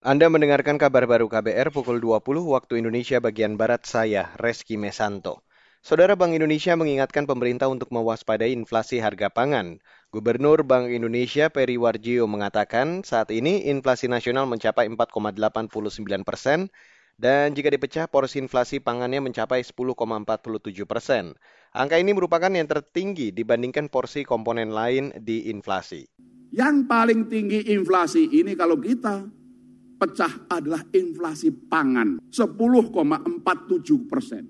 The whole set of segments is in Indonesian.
Anda mendengarkan kabar baru KBR pukul 20 waktu Indonesia bagian Barat saya, Reski Mesanto. Saudara Bank Indonesia mengingatkan pemerintah untuk mewaspadai inflasi harga pangan. Gubernur Bank Indonesia Peri Warjio mengatakan saat ini inflasi nasional mencapai 4,89 persen dan jika dipecah porsi inflasi pangannya mencapai 10,47 persen. Angka ini merupakan yang tertinggi dibandingkan porsi komponen lain di inflasi. Yang paling tinggi inflasi ini kalau kita pecah adalah inflasi pangan 10,47 persen.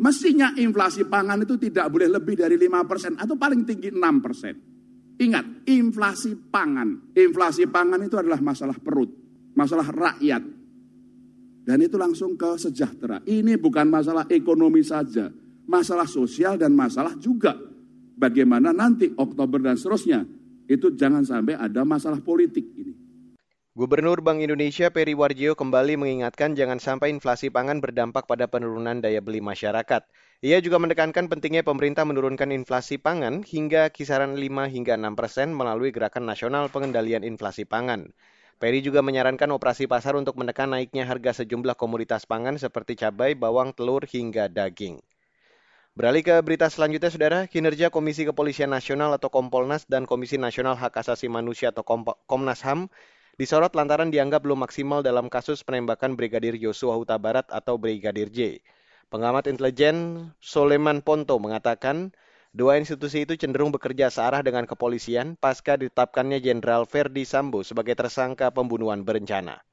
Mestinya inflasi pangan itu tidak boleh lebih dari 5 persen atau paling tinggi 6 persen. Ingat, inflasi pangan. Inflasi pangan itu adalah masalah perut, masalah rakyat. Dan itu langsung ke sejahtera. Ini bukan masalah ekonomi saja, masalah sosial dan masalah juga bagaimana nanti Oktober dan seterusnya itu jangan sampai ada masalah politik ini. Gubernur Bank Indonesia Peri Warjio kembali mengingatkan jangan sampai inflasi pangan berdampak pada penurunan daya beli masyarakat. Ia juga menekankan pentingnya pemerintah menurunkan inflasi pangan hingga kisaran 5 hingga 6 persen melalui Gerakan Nasional Pengendalian Inflasi Pangan. Peri juga menyarankan operasi pasar untuk menekan naiknya harga sejumlah komoditas pangan seperti cabai, bawang, telur, hingga daging. Beralih ke berita selanjutnya, Saudara. Kinerja Komisi Kepolisian Nasional atau Kompolnas dan Komisi Nasional Hak Asasi Manusia atau Komnas HAM disorot lantaran dianggap belum maksimal dalam kasus penembakan Brigadir Yosua Huta Barat atau Brigadir J. Pengamat intelijen Soleman Ponto mengatakan dua institusi itu cenderung bekerja searah dengan kepolisian pasca ditetapkannya Jenderal Ferdi Sambo sebagai tersangka pembunuhan berencana.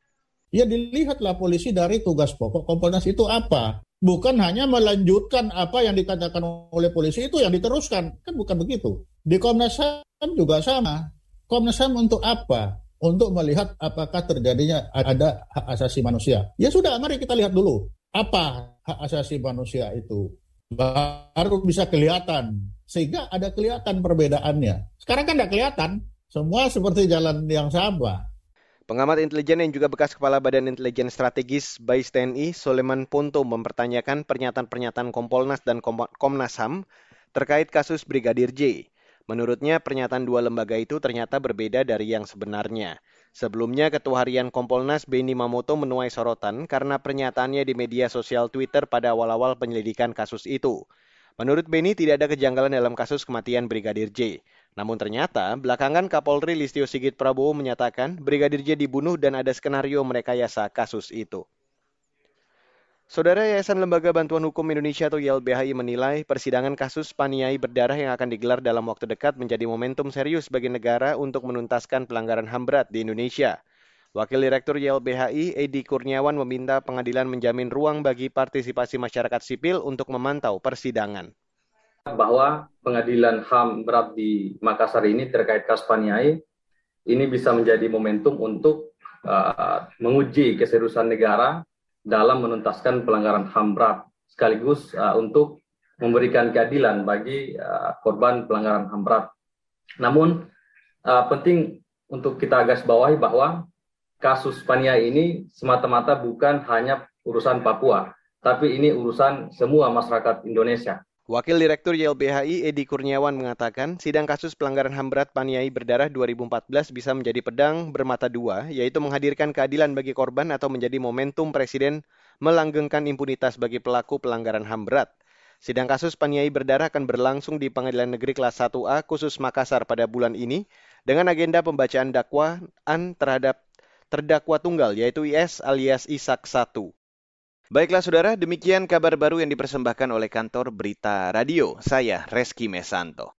Ya dilihatlah polisi dari tugas pokok Kompolnas itu apa. Bukan hanya melanjutkan apa yang dikatakan oleh polisi itu yang diteruskan. Kan bukan begitu. Di Komnas HAM juga sama. Komnas HAM untuk apa? Untuk melihat apakah terjadinya ada hak asasi manusia. Ya sudah, mari kita lihat dulu apa hak asasi manusia itu. Baru bisa kelihatan, sehingga ada kelihatan perbedaannya. Sekarang kan tidak kelihatan, semua seperti jalan yang sama. Pengamat intelijen yang juga bekas Kepala Badan Intelijen Strategis BAIS TNI, Soleman Ponto mempertanyakan pernyataan-pernyataan Kompolnas dan Komnas HAM terkait kasus Brigadir J. Menurutnya, pernyataan dua lembaga itu ternyata berbeda dari yang sebenarnya. Sebelumnya, Ketua Harian Kompolnas Beni Mamoto menuai sorotan karena pernyataannya di media sosial Twitter pada awal-awal penyelidikan kasus itu. Menurut Beni, tidak ada kejanggalan dalam kasus kematian Brigadir J. Namun ternyata, belakangan Kapolri Listio Sigit Prabowo menyatakan Brigadir J dibunuh dan ada skenario merekayasa kasus itu. Saudara Yayasan Lembaga Bantuan Hukum Indonesia atau YLBHI menilai persidangan kasus paniai berdarah yang akan digelar dalam waktu dekat menjadi momentum serius bagi negara untuk menuntaskan pelanggaran HAM berat di Indonesia. Wakil Direktur YLBHI, Edi Kurniawan meminta pengadilan menjamin ruang bagi partisipasi masyarakat sipil untuk memantau persidangan. Bahwa pengadilan HAM berat di Makassar ini terkait kasus paniai, ini bisa menjadi momentum untuk uh, menguji keseriusan negara dalam menuntaskan pelanggaran HAM berat sekaligus uh, untuk memberikan keadilan bagi uh, korban pelanggaran HAM berat. Namun uh, penting untuk kita garis bawahi bahwa kasus Pania ini semata-mata bukan hanya urusan Papua, tapi ini urusan semua masyarakat Indonesia. Wakil Direktur YLBHI Edi Kurniawan mengatakan, sidang kasus pelanggaran HAM berat Paniai berdarah 2014 bisa menjadi pedang bermata dua, yaitu menghadirkan keadilan bagi korban atau menjadi momentum Presiden melanggengkan impunitas bagi pelaku pelanggaran HAM berat. Sidang kasus Paniai berdarah akan berlangsung di Pengadilan Negeri Kelas 1A khusus Makassar pada bulan ini dengan agenda pembacaan dakwaan terhadap terdakwa tunggal yaitu IS alias Isak 1. Baiklah saudara, demikian kabar baru yang dipersembahkan oleh kantor Berita Radio. Saya Reski Mesanto.